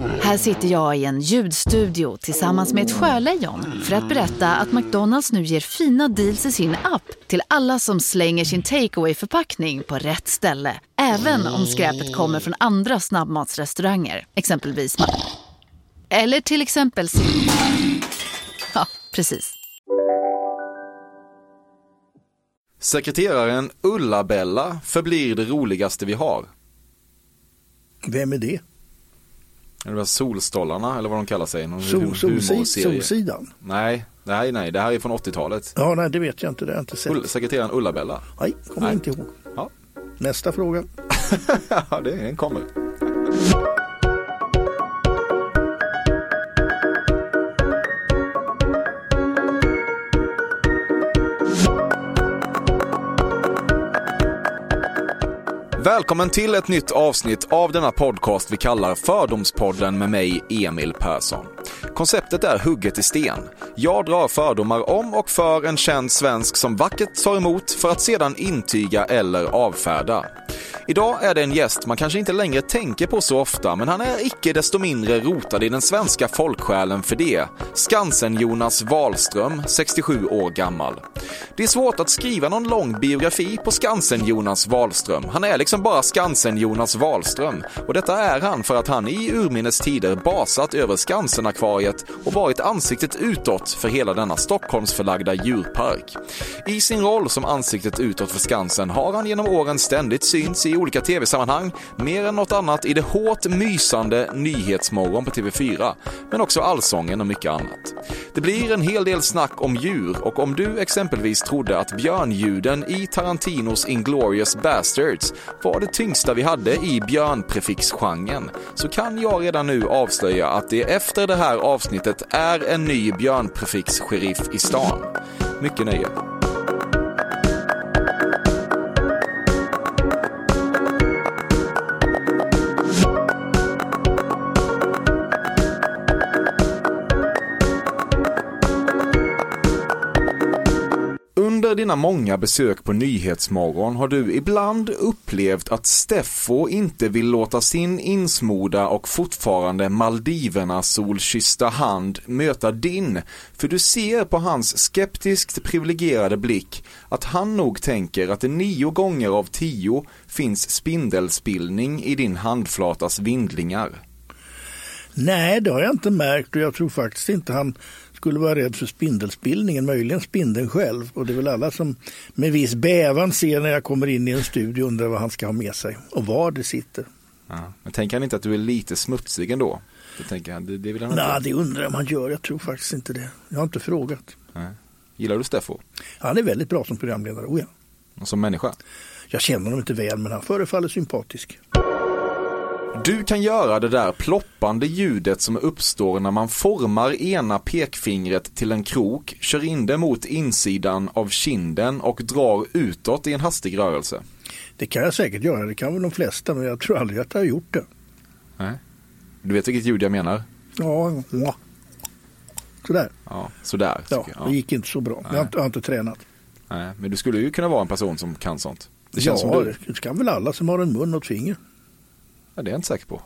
Här sitter jag i en ljudstudio tillsammans med ett sjölejon för att berätta att McDonalds nu ger fina deals i sin app till alla som slänger sin takeaway förpackning på rätt ställe. Även om skräpet kommer från andra snabbmatsrestauranger, exempelvis Eller till exempel Ja, precis. Sekreteraren Ulla-Bella förblir det roligaste vi har. Vem är det? Det var Solstollarna eller vad de kallar sig. Någon Sol, solsid, solsidan? Nej, nej, nej, det här är från 80-talet. Ja, nej, det vet jag inte. Det har jag inte sett. sekreteraren Ulla-Bella. Nej, kommer jag inte ihåg. Ja. Nästa fråga. ja, det kommer. Välkommen till ett nytt avsnitt av denna podcast vi kallar Fördomspodden med mig, Emil Persson. Konceptet är hugget i sten. Jag drar fördomar om och för en känd svensk som vackert tar emot för att sedan intyga eller avfärda. Idag är det en gäst man kanske inte längre tänker på så ofta, men han är icke desto mindre rotad i den svenska folksjälen för det. Skansen-Jonas Wahlström, 67 år gammal. Det är svårt att skriva någon lång biografi på Skansen-Jonas Wahlström. Han är liksom bara Skansen-Jonas Wahlström. Och detta är han för att han i urminnes tider basat över Skansen-akvariet och varit ansiktet utåt för hela denna Stockholmsförlagda djurpark. I sin roll som ansiktet utåt för Skansen har han genom åren ständigt synts i olika tv-sammanhang, mer än något annat i det hårt mysande Nyhetsmorgon på TV4, men också Allsången och mycket annat. Det blir en hel del snack om djur och om du exempelvis trodde att björnljuden i Tarantinos Inglourious Bastards var det tyngsta vi hade i björnprefixgenren så kan jag redan nu avslöja att det efter det här avsnittet är en ny björnprefix-sheriff i stan. Mycket nöje. Dina många besök på Nyhetsmorgon har du ibland upplevt att Steffo inte vill låta sin insmorda och fortfarande Maldiverna solkyssta hand möta din, för du ser på hans skeptiskt privilegierade blick att han nog tänker att det nio gånger av tio finns spindelspillning i din handflatas vindlingar. Nej, det har jag inte märkt och jag tror faktiskt inte han skulle vara rädd för spindelspillningen, möjligen spindeln själv. Och det är väl alla som med viss bävan ser när jag kommer in i en studio undrar vad han ska ha med sig och var det sitter. Ja, men tänker han inte att du är lite smutsig ändå? Det, tänker han, det, det vill han Nej, det undrar jag om han gör. Jag tror faktiskt inte det. Jag har inte frågat. Nej. Gillar du Steffo? Han är väldigt bra som programledare, oh ja. Och som människa? Jag känner honom inte väl, men han förefaller sympatisk. Du kan göra det där ploppande ljudet som uppstår när man formar ena pekfingret till en krok, kör in det mot insidan av kinden och drar utåt i en hastig rörelse. Det kan jag säkert göra, det kan väl de flesta, men jag tror aldrig att jag har gjort det. Nej. Du vet vilket ljud jag menar? Ja, ja. sådär. Ja, sådär. Ja, ja, det gick inte så bra. Jag har, inte, jag har inte tränat. Nej, men du skulle ju kunna vara en person som kan sånt. Det känns ja, som du... det kan väl alla som har en mun och ett finger. Ja, det är jag inte säker på.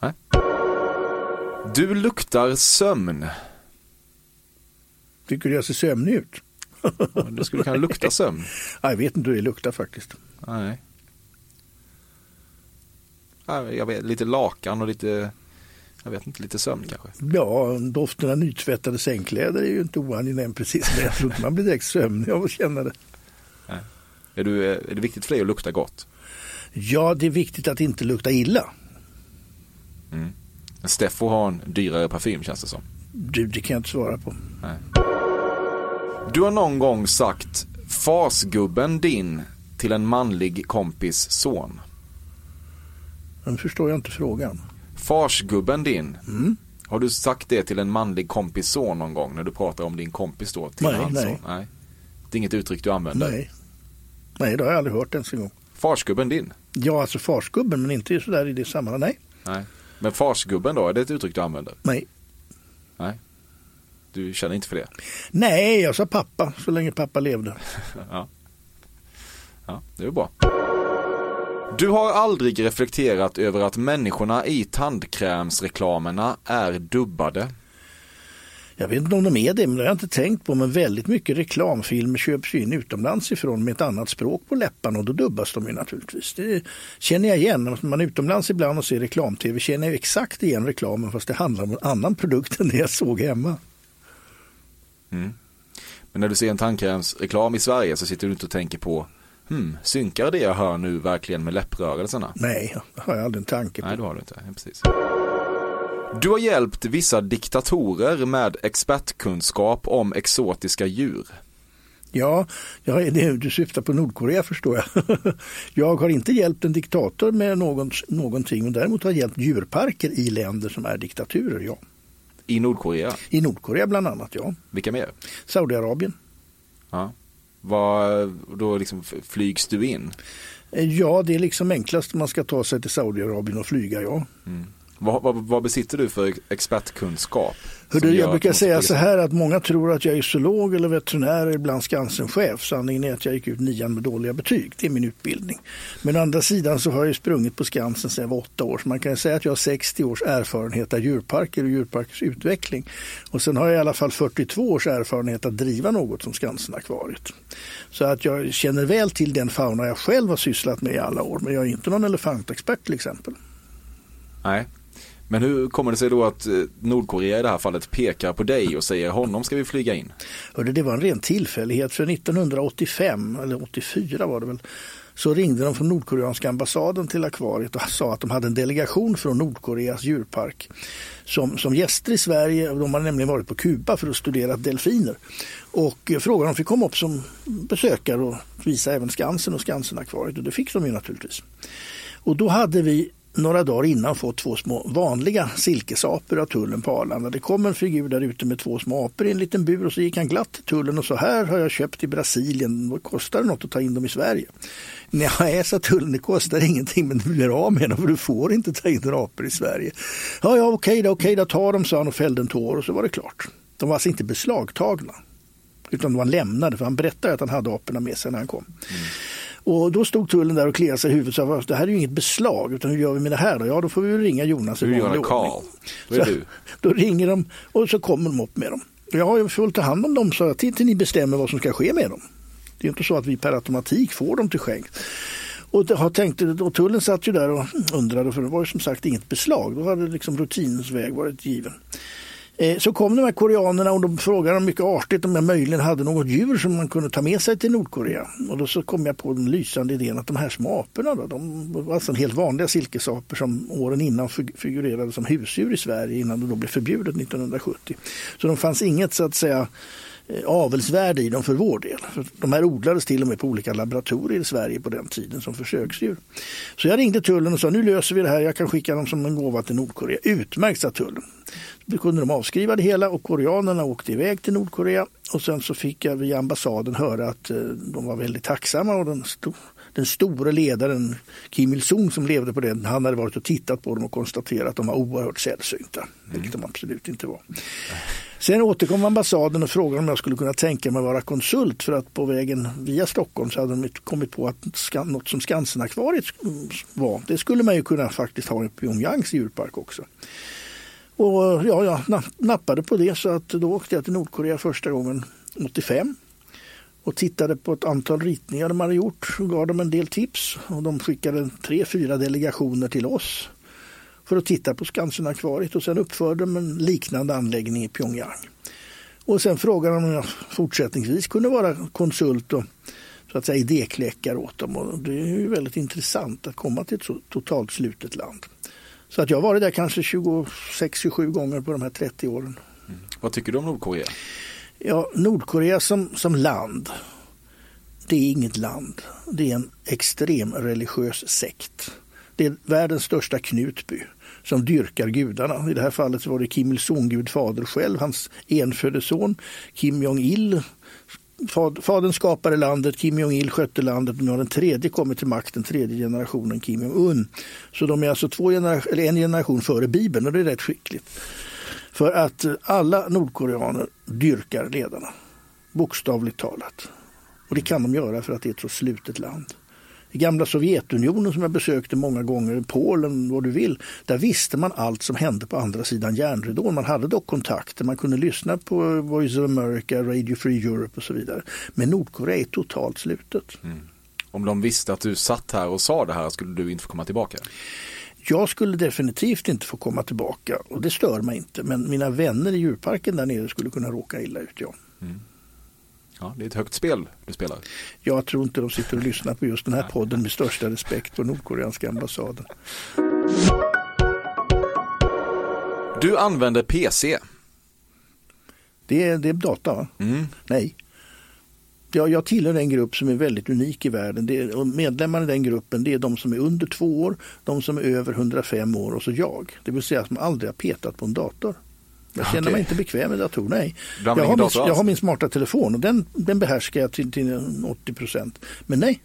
Nej. Du luktar sömn. Tycker du jag ser sömnig ut? du skulle kunna lukta sömn. Jag vet inte hur det luktar faktiskt. Nej. Jag vet, lite lakan och lite, jag vet inte, lite sömn kanske. Ja, doften av nytvättade sängkläder är ju inte oangenäm precis. Men jag tror inte man blir direkt sömnig av att känna det. Är, du, är det viktigt för dig att lukta gott? Ja, det är viktigt att inte lukta illa. Mm. Steffo har en dyrare parfym känns det som. Du, det kan jag inte svara på. Nej. Du har någon gång sagt fasgubben din till en manlig kompis son. Nu förstår jag inte frågan. Farsgubben din. Mm. Har du sagt det till en manlig kompis son någon gång när du pratar om din kompis då? Till nej, nej. nej. Det är inget uttryck du använder? Nej. Nej, det har jag aldrig hört ens en gång. Farsgubben din? Ja, alltså farsgubben, men inte sådär i det sammanhanget. Nej. Nej. Men farsgubben då, är det ett uttryck du använder? Nej. Nej. Du känner inte för det? Nej, jag sa pappa så länge pappa levde. ja. ja, det är bra. Du har aldrig reflekterat över att människorna i tandkrämsreklamerna är dubbade? Jag vet inte om de är det, men det har jag inte tänkt på. Men väldigt mycket reklamfilmer köps in utomlands ifrån med ett annat språk på läpparna och då dubbas de ju naturligtvis. Det känner jag igen. När man är utomlands ibland och ser reklam-tv känner jag exakt igen reklamen fast det handlar om en annan produkt än det jag såg hemma. Mm. Men när du ser en tandkrämsreklam i Sverige så sitter du inte och tänker på Hmm, synkar det jag hör nu verkligen med läpprörelserna? Nej, det har jag aldrig en tanke på. Nej, det har du inte. Ja, precis. Du har hjälpt vissa diktatorer med expertkunskap om exotiska djur. Ja, jag, det, du syftar på Nordkorea förstår jag. jag har inte hjälpt en diktator med någon, någonting, men däremot har jag hjälpt djurparker i länder som är diktaturer, ja. I Nordkorea? I Nordkorea bland annat, ja. Vilka mer? Saudiarabien. Ja. Var, då liksom flygs du in? Ja, det är liksom enklast man ska ta sig till Saudiarabien och flyga, ja. Mm. Vad, vad, vad, besitter du för expertkunskap? Hördu, jag brukar säga så här att många tror att jag är zoolog eller veterinär eller ibland Skansen-chef. Sanningen är att jag gick ut nian med dåliga betyg. Det är min utbildning. Men å andra sidan så har jag sprungit på Skansen sedan jag var åtta år. Så man kan säga att jag har 60 års erfarenhet av djurparker och djurparkers utveckling. Och sen har jag i alla fall 42 års erfarenhet att driva något som Skansen-akvariet. Så att jag känner väl till den fauna jag själv har sysslat med i alla år. Men jag är inte någon elefantexpert till exempel. Nej, men hur kommer det sig då att eh, Nordkorea i det här fallet pekar på dig och säger honom ska vi flyga in? Hörde, det var en ren tillfällighet för 1985 eller 84 var det väl så ringde de från Nordkoreanska ambassaden till akvariet och sa att de hade en delegation från Nordkoreas djurpark som, som gäster i Sverige. De hade nämligen varit på Kuba för att studera delfiner. Och eh, frågade om de fick komma upp som besökare och visa även Skansen och Skansen-akvariet och det fick de ju naturligtvis. Och då hade vi några dagar innan fått två små vanliga silkesapor av tullen på Arlanda. Det kom en figur där ute med två små apor i en liten bur och så gick han glatt till tullen och så här har jag köpt i Brasilien. Vad kostar det något att ta in dem i Sverige? Nej, sa tullen, det kostar ingenting men du blir av med dem för du får inte ta in några apor i Sverige. Ja, ja, okej då, okej då, ta dem, sa han och fällde en tår och så var det klart. De var alltså inte beslagtagna utan de var lämnade för han berättade att han hade aporna med sig när han kom. Mm. Och då stod tullen där och kliade sig i huvudet sa det här är ju inget beslag utan hur gör vi med det här då? Ja då får vi ringa Jonas i vanlig Karl. Då, är så, du. då ringer de och så kommer de upp med dem. Ja, jag får ta hand om dem så till, till ni bestämmer vad som ska ske med dem. Det är inte så att vi per automatik får dem till skänk. Och, jag tänkte, och tullen satt ju där och undrade för det var ju som sagt inget beslag. Då hade liksom rutinens väg varit given. Eh, så kom de här koreanerna och de frågade mycket artigt om jag möjligen hade något djur som man kunde ta med sig till Nordkorea. Och då så kom jag på den lysande idén att de här små aporna då, de var alltså helt vanliga silkesapor som åren innan figurerade som husdjur i Sverige innan det då blev förbjudet 1970. Så de fanns inget så att säga Eh, avelsvärde i dem för vår del. För de här odlades till och med på olika laboratorier i Sverige på den tiden som försöksdjur. Så jag ringde tullen och sa nu löser vi det här, jag kan skicka dem som en gåva till Nordkorea. Utmärkt, sa tullen. Då kunde de avskriva det hela och koreanerna åkte iväg till Nordkorea och sen så fick jag via ambassaden höra att eh, de var väldigt tacksamma och den, den store ledaren Kim Il-Sung som levde på den, han hade varit och tittat på dem och konstaterat att de var oerhört sällsynta, mm. vilket de absolut inte var. Sen återkom ambassaden och frågade om jag skulle kunna tänka mig att vara konsult för att på vägen via Stockholm så hade de kommit på att något som Skansenakvariet var, det skulle man ju kunna faktiskt ha i Pyongyangs djurpark också. Och ja, jag nappade på det så att då åkte jag till Nordkorea första gången 85 och tittade på ett antal ritningar de hade gjort och gav dem en del tips. Och de skickade tre, fyra delegationer till oss för att titta på Skansen-akvariet och sen uppförde de en liknande anläggning i Pyongyang. Och sen frågade de om jag fortsättningsvis kunde vara konsult och så att säga idékläckare åt dem. Och det är ju väldigt intressant att komma till ett så totalt slutet land. Så att jag har varit där kanske 26-27 gånger på de här 30 åren. Mm. Vad tycker du om Nordkorea? Ja, Nordkorea som, som land, det är inget land. Det är en extrem religiös sekt. Det är världens största Knutby som dyrkar gudarna. I det här fallet var det Kim Il-Sung, Gud fader själv, hans enfödde son Kim Jong-Il Fadern skapade landet, Kim Jong-Il skötte landet och nu har den tredje kommit till makten, tredje generationen Kim Jong-Un. Så de är alltså två gener eller en generation före Bibeln och det är rätt skickligt. För att alla nordkoreaner dyrkar ledarna, bokstavligt talat. Och det kan de göra för att det är ett så slutet land. I gamla Sovjetunionen som jag besökte många gånger, Polen, vad du vill, där visste man allt som hände på andra sidan järnridån. Man hade dock kontakter, man kunde lyssna på Voice of America, Radio Free Europe och så vidare. Men Nordkorea är totalt slutet. Mm. Om de visste att du satt här och sa det här, skulle du inte få komma tillbaka? Jag skulle definitivt inte få komma tillbaka och det stör mig inte. Men mina vänner i djurparken där nere skulle kunna råka illa ut, ja. Mm. Ja, det är ett högt spel du spelar. Jag tror inte de sitter och lyssnar på just den här podden med största respekt på Nordkoreanska ambassaden. Du använder PC. Det är, det är data va? Mm. Nej. Jag, jag tillhör en grupp som är väldigt unik i världen. Det är, och medlemmarna i den gruppen det är de som är under två år, de som är över 105 år och så jag. Det vill säga som aldrig har petat på en dator. Jag känner okay. mig inte bekväm med datorer, nej. Jag har, min, jag har min smarta telefon och den, den behärskar jag till, till 80 procent. Men nej,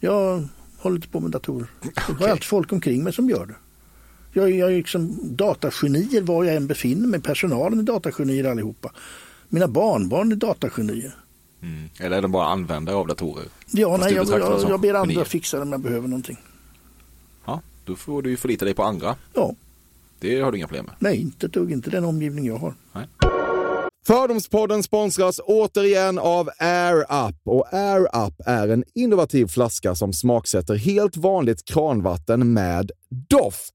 jag håller inte på med datorer. Jag har alltid folk omkring mig som gör det. Jag, jag är liksom datagenier var jag än befinner mig. Personalen är datagenier allihopa. Mina barnbarn är datagenier. Mm. Eller är de bara användare av datorer? Ja, nej, jag, jag, jag ber andra fixa det om jag behöver någonting. Ja, då får du ju förlita dig på andra. Ja. Det har du inga problem med? Nej, inte dugg. Inte den omgivning jag har. Nej. Fördomspodden sponsras återigen av Air Up. Och Air Up är en innovativ flaska som smaksätter helt vanligt kranvatten med doft.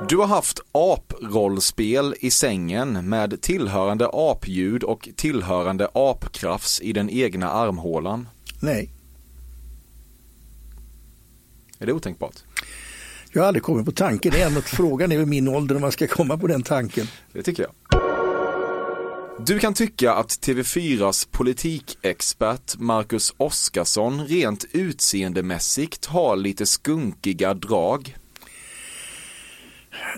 Du har haft aprollspel i sängen med tillhörande apljud och tillhörande apkrafs i den egna armhålan. Nej, Är det otänkbart? jag har aldrig kommit på tanken än. Och frågan är väl min ålder när man ska komma på den tanken. Det tycker jag. Du kan tycka att TV4s politikexpert Marcus Oskarsson rent utseendemässigt har lite skunkiga drag.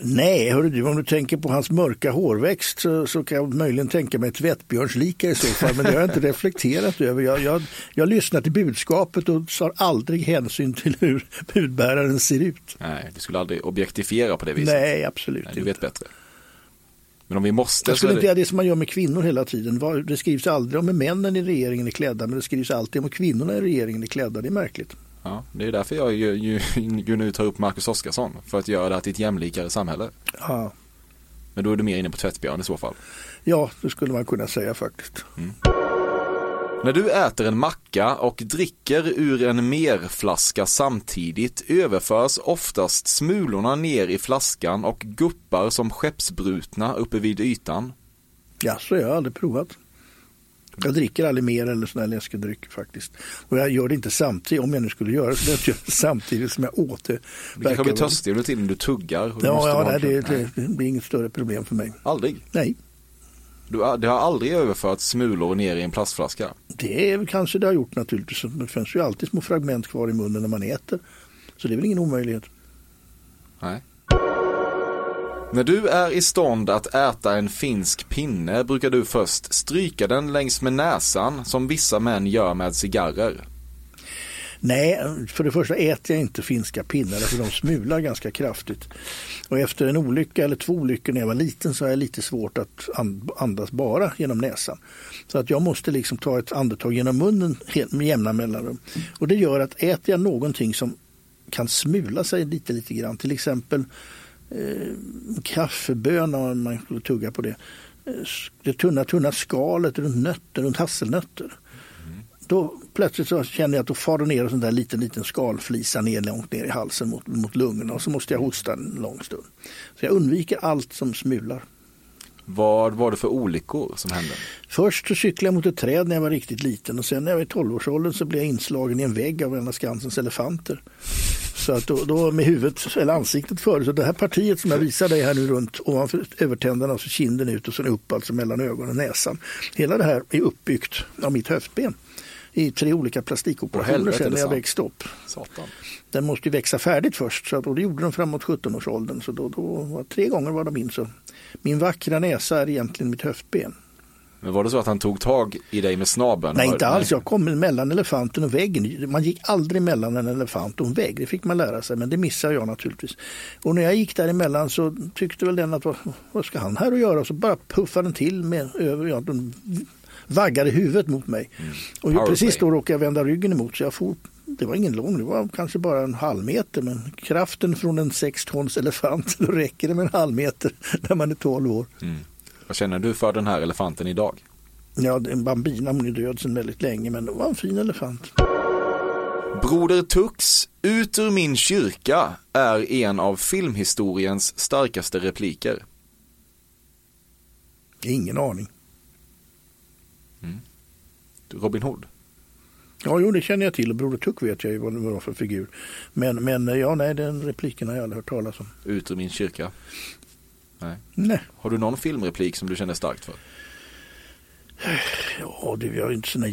Nej, hörru du, om du tänker på hans mörka hårväxt så, så kan jag möjligen tänka mig tvättbjörnslika i så fall. Men det har jag inte reflekterat över. Jag, jag, jag lyssnar till budskapet och tar aldrig hänsyn till hur budbäraren ser ut. Nej, du skulle aldrig objektifiera på det viset. Nej, absolut Nej, du inte. vet bättre. Men om vi måste Jag skulle inte det... göra det som man gör med kvinnor hela tiden. Det skrivs aldrig om hur männen i regeringen är klädda, men det skrivs alltid om hur kvinnorna i regeringen är klädda. Det är märkligt. Ja, det är därför jag ju, ju, ju nu tar upp Marcus Oskarsson. För att göra det här till ett jämlikare samhälle. Ja, Men då är du mer inne på tvättbjörn i så fall. ja det skulle man kunna säga faktiskt. När du äter en macka och dricker ur en merflaska samtidigt överförs oftast smulorna ner i flaskan och guppar som skeppsbrutna uppe vid ytan. Ja, så jag har aldrig provat. Jag dricker aldrig mer eller sån här läskedryck faktiskt. Och jag gör det inte samtidigt, om jag nu skulle göra det, så jag gör det samtidigt som jag åt det. Du kanske blir törstig under tiden du tuggar. du Ja, nej, det, det, det blir inget större problem för mig. Aldrig. Nej, Du, har- det har aldrig överfört smulor ner i en plastflaska. det är, kanske det har gjort naturligtvis. Det finns ju alltid små fragment kvar i munnen när man äter. Så det är väl ingen omöjlighet. Nej. När du är i stånd att äta en finsk pinne brukar du först stryka den längs med näsan som vissa män gör med cigarrer. Nej, för det första äter jag inte finska pinnar för de smular ganska kraftigt. Och efter en olycka eller två olyckor när jag var liten så har jag lite svårt att andas bara genom näsan. Så att jag måste liksom ta ett andetag genom munnen med jämna mellanrum. Och det gör att äter jag någonting som kan smula sig lite, lite grann, till exempel eh, om man skulle tugga på det. Eh, det tunna, tunna skalet runt nötter, runt hasselnötter då plötsligt så känner jag att då far det ner en sån där liten, liten skalflisa ner långt ner i halsen mot, mot lungorna och så måste jag hosta en lång stund. Så jag undviker allt som smular. Vad var det för olyckor som hände? Först så cyklade jag mot ett träd när jag var riktigt liten och sen när jag var i 12-årsåldern så blev jag inslagen i en vägg av en av Skansens elefanter. Så att då, då med huvudet eller ansiktet före. Så det här partiet som jag visar dig här nu runt ovanför övertänderna och så kinden ut och sen upp alltså mellan ögonen och näsan. Hela det här är uppbyggt av mitt höftben i tre olika plastikoperationer sen när jag växte upp. Satan. Den måste ju växa färdigt först så att, och det gjorde den framåt 17-årsåldern. Så då, då var tre gånger var de in så. Min vackra näsa är egentligen mitt höftben. Men var det så att han tog tag i dig med snabeln? Nej, inte alls. Jag kom mellan elefanten och väggen. Man gick aldrig mellan en elefant och en vägg. Det fick man lära sig, men det missade jag naturligtvis. Och när jag gick däremellan så tyckte väl den att vad, vad ska han här att göra? Så bara puffade den till med över, ja, den vaggade huvudet mot mig. Mm. Och precis då råkade jag vända ryggen emot så jag for det var ingen lång, det var kanske bara en halv meter men kraften från en sex tons elefant, då räcker det med en halv meter när man är 12 år. Mm. Vad känner du för den här elefanten idag? Ja, en bambina, hon är död sedan väldigt länge men det var en fin elefant. Broder Tux, ut ur min kyrka är en av filmhistoriens starkaste repliker. Ingen aning. Mm. Robin Hood? Ja, jo, det känner jag till. Broder Tuck vet jag ju vad det var för figur. Men, men ja, nej, den repliken har jag aldrig hört talas om. Ut ur min kyrka? Nej. nej. Har du någon filmreplik som du känner starkt för? Ja, det, är inte sån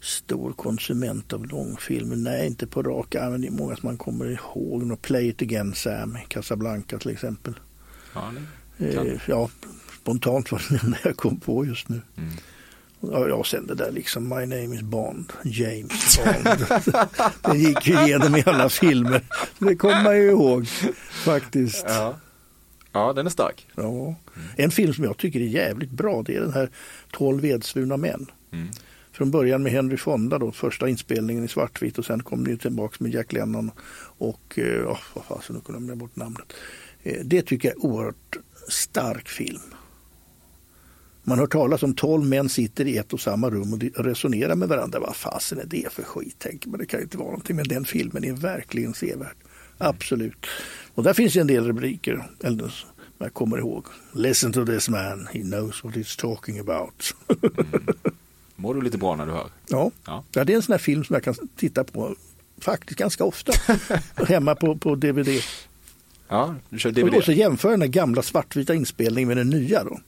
stor konsument av långfilmer. Nej, inte på rak arm. Det är många som man kommer ihåg. Play it again Sam, Casablanca till exempel. Ja, eh, ja spontant var det enda jag kom på just nu. Mm. Ja, sen det där liksom My name is Bond, James Bond. det gick ju igenom i alla filmer. Det kommer man ju ihåg faktiskt. Ja, ja den är stark. Ja. En film som jag tycker är jävligt bra det är den här 12 vedsvurna män. Mm. Från början med Henry Fonda då, första inspelningen i svartvitt och sen kom det tillbaka med Jack Lennon och, oh, vad fasen, nu kunde jag bort namnet. Eh, det tycker jag är oerhört stark film. Man har talas om tolv män sitter i ett och samma rum och resonerar med varandra. Vad fasen är det för skit? Tänker man. Det kan inte vara någonting. Men den filmen är verkligen sevärd. Absolut. Och där finns en del rubriker. Eller jag kommer ihåg. Listen to this man. He knows what he's talking about. mm. Mår du lite bra när du hör? Ja. ja. ja det är en sån här film som jag kan titta på faktiskt ganska ofta. hemma på, på DVD. Ja, du kör DVD. Och så jämför den gamla svartvita inspelningen med den nya. Då.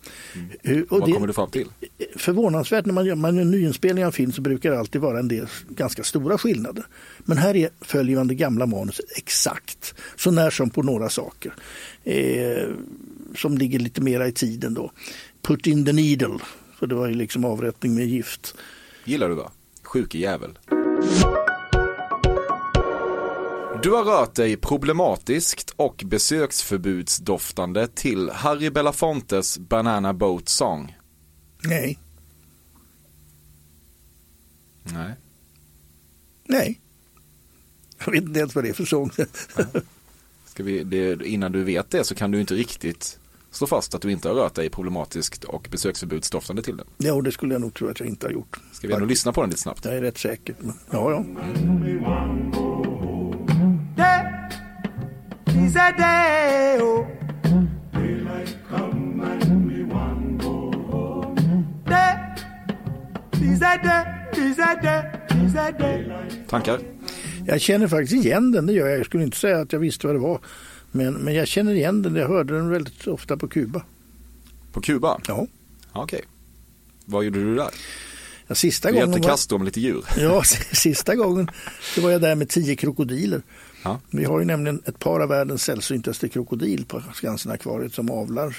Mm. Vad det, kommer du fram till? Förvånansvärt, när man gör man en nyinspelning av film så brukar det alltid vara en del ganska stora skillnader. Men här är, följer man det gamla manuset exakt, så när som på några saker. Eh, som ligger lite mera i tiden då. Put in the needle, för det var ju liksom avrättning med gift. Gillar du va? Sjuke jävel. Du har rört dig problematiskt och besöksförbudsdoftande till Harry Belafontes Banana Boat Song. Nej. Nej. Nej. Jag vet inte ens vad det är för sång. Ska vi, det, innan du vet det så kan du inte riktigt slå fast att du inte har rört dig problematiskt och besöksförbudsdoftande till den. Ja, det skulle jag nog tro att jag inte har gjort. Ska vi ändå lyssna på den lite snabbt? Jag är rätt säker. Ja, ja. Mm. Is a day. Oh. Daylight come and me one go home. Day is a day, is a day, is a day. Tankar? Jag känner faktiskt igen den, det gör jag. Jag skulle inte säga att jag visste vad det var. Men, men jag känner igen den, jag hörde den väldigt ofta på Kuba. På Kuba? Ja. Okej. Okay. Vad gjorde du där? Ja, sista du hjälpte Castro med lite djur? Ja, sista gången så var jag där med tio krokodiler. Ja. Vi har ju nämligen ett par av världens sällsyntaste krokodil på Skansen-akvariet som avlar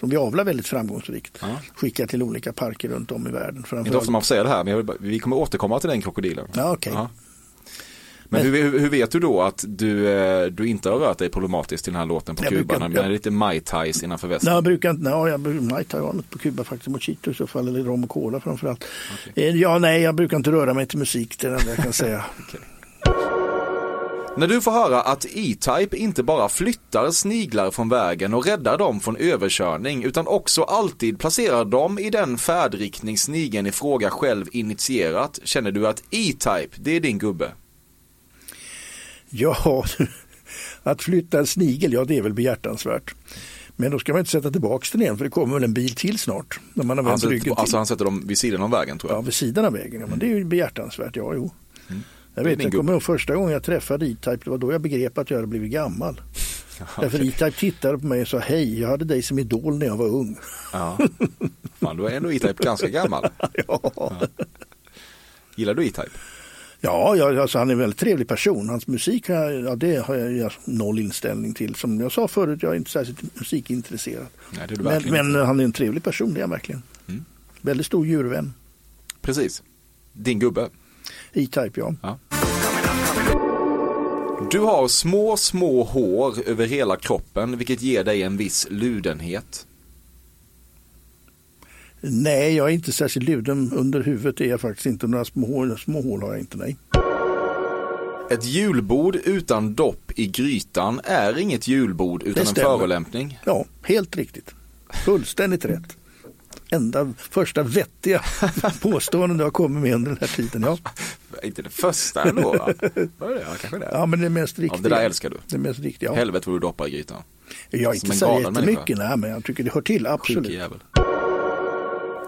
som vi avlar väldigt framgångsrikt. Ja. Skickar till olika parker runt om i världen. Inte ofta man får säga det här, men vi kommer återkomma till den krokodilen. Ja, okay. Ja. Men, men hur, hur, vet du då att du, eh, du inte har rört dig problematiskt till den här låten på jag Kuba? Brukar, med lite Mai Tais innanför västen? Nej, jag brukar inte, nej, jag, Mai Tai på Kuba faktiskt, Mojito i så fall, eller rom och cola framförallt. Okay. Eh, ja, nej, jag brukar inte röra mig till musik, det är det enda jag kan säga. okay. När du får höra att E-Type inte bara flyttar sniglar från vägen och räddar dem från överkörning utan också alltid placerar dem i den färdriktning snigeln i fråga själv initierat känner du att E-Type, det är din gubbe? Ja, att flytta en snigel, ja det är väl behjärtansvärt. Men då ska man inte sätta tillbaka den igen för det kommer väl en bil till snart. När man har vänt Alltså, ryggen till. alltså han sätter dem vid sidan av vägen tror jag. Ja, vid sidan av vägen. Ja, men det är ju behjärtansvärt. Ja, jo. Mm. Jag vet, jag kommer ihåg första gången jag träffade E-Type, det var då jag begrep att jag hade blivit gammal. Därför E-Type tittade på mig och sa hej, jag hade dig som idol när jag var ung. Ja. Fan, du är ändå E-Type ganska gammal. Ja, Gillar du E-Type? Ja jag, alltså, han är en väldigt trevlig person. Hans musik har jag, ja, det har jag, jag noll inställning till. Som jag sa förut, jag är inte särskilt musikintresserad. Nej, Men, men han är en trevlig person, det är han verkligen. Mm. Väldigt stor djurvän. Precis. Din gubbe. E-Type, ja. Ja. Du har små, små hår över hela kroppen, vilket ger dig en viss ludenhet. Nej, jag är inte särskilt luden. Under huvudet är jag faktiskt inte. Några små hål, små hål har jag inte, nej. Ett julbord utan dopp i grytan är inget julbord utan en förolämpning. Ja, helt riktigt. Fullständigt rätt. Enda första vettiga påståenden du har kommit med under den här tiden. Ja, Inte det första ändå va? Var det? Ja, kanske det. ja men det mest Ja, riktiga. det där älskar du. Det mest riktiga, ja. Helvete vad du doppar i grytan. Jag är inte så jättemycket, nej, men jag tycker det hör till, Sjuk absolut. jävel.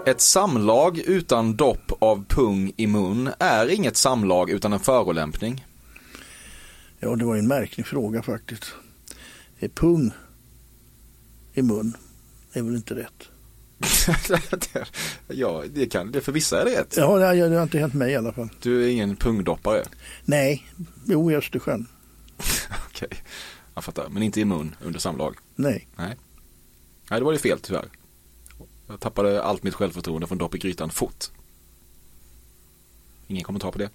Ett samlag utan dopp av pung i mun är inget samlag utan en förolämpning. Ja, det var en märklig fråga faktiskt. Är pung i mun är väl inte rätt? ja, det kan det för vissa är det rätt. Ja, det det har inte hänt mig i alla fall. Du är ingen pungdoppare. Nej, jo i Östersjön. Okej, jag fattar. Men inte i mun under samlag. Nej. Nej. Nej, det var det fel tyvärr. Jag tappade allt mitt självförtroende från dopp i grytan fort. Ingen kommentar på det.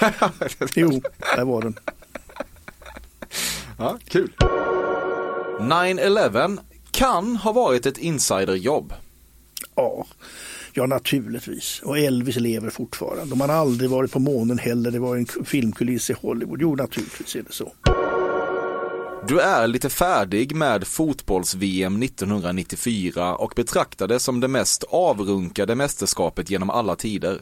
Jo, där var den. Ja, kul. 9-11 kan ha varit ett insiderjobb. Ja, ja naturligtvis. Och Elvis lever fortfarande. De har aldrig varit på månen heller. Det var en filmkuliss i Hollywood. Jo, naturligtvis är det så. Du är lite färdig med fotbolls-VM 1994 och betraktar det som det mest avrunkade mästerskapet genom alla tider.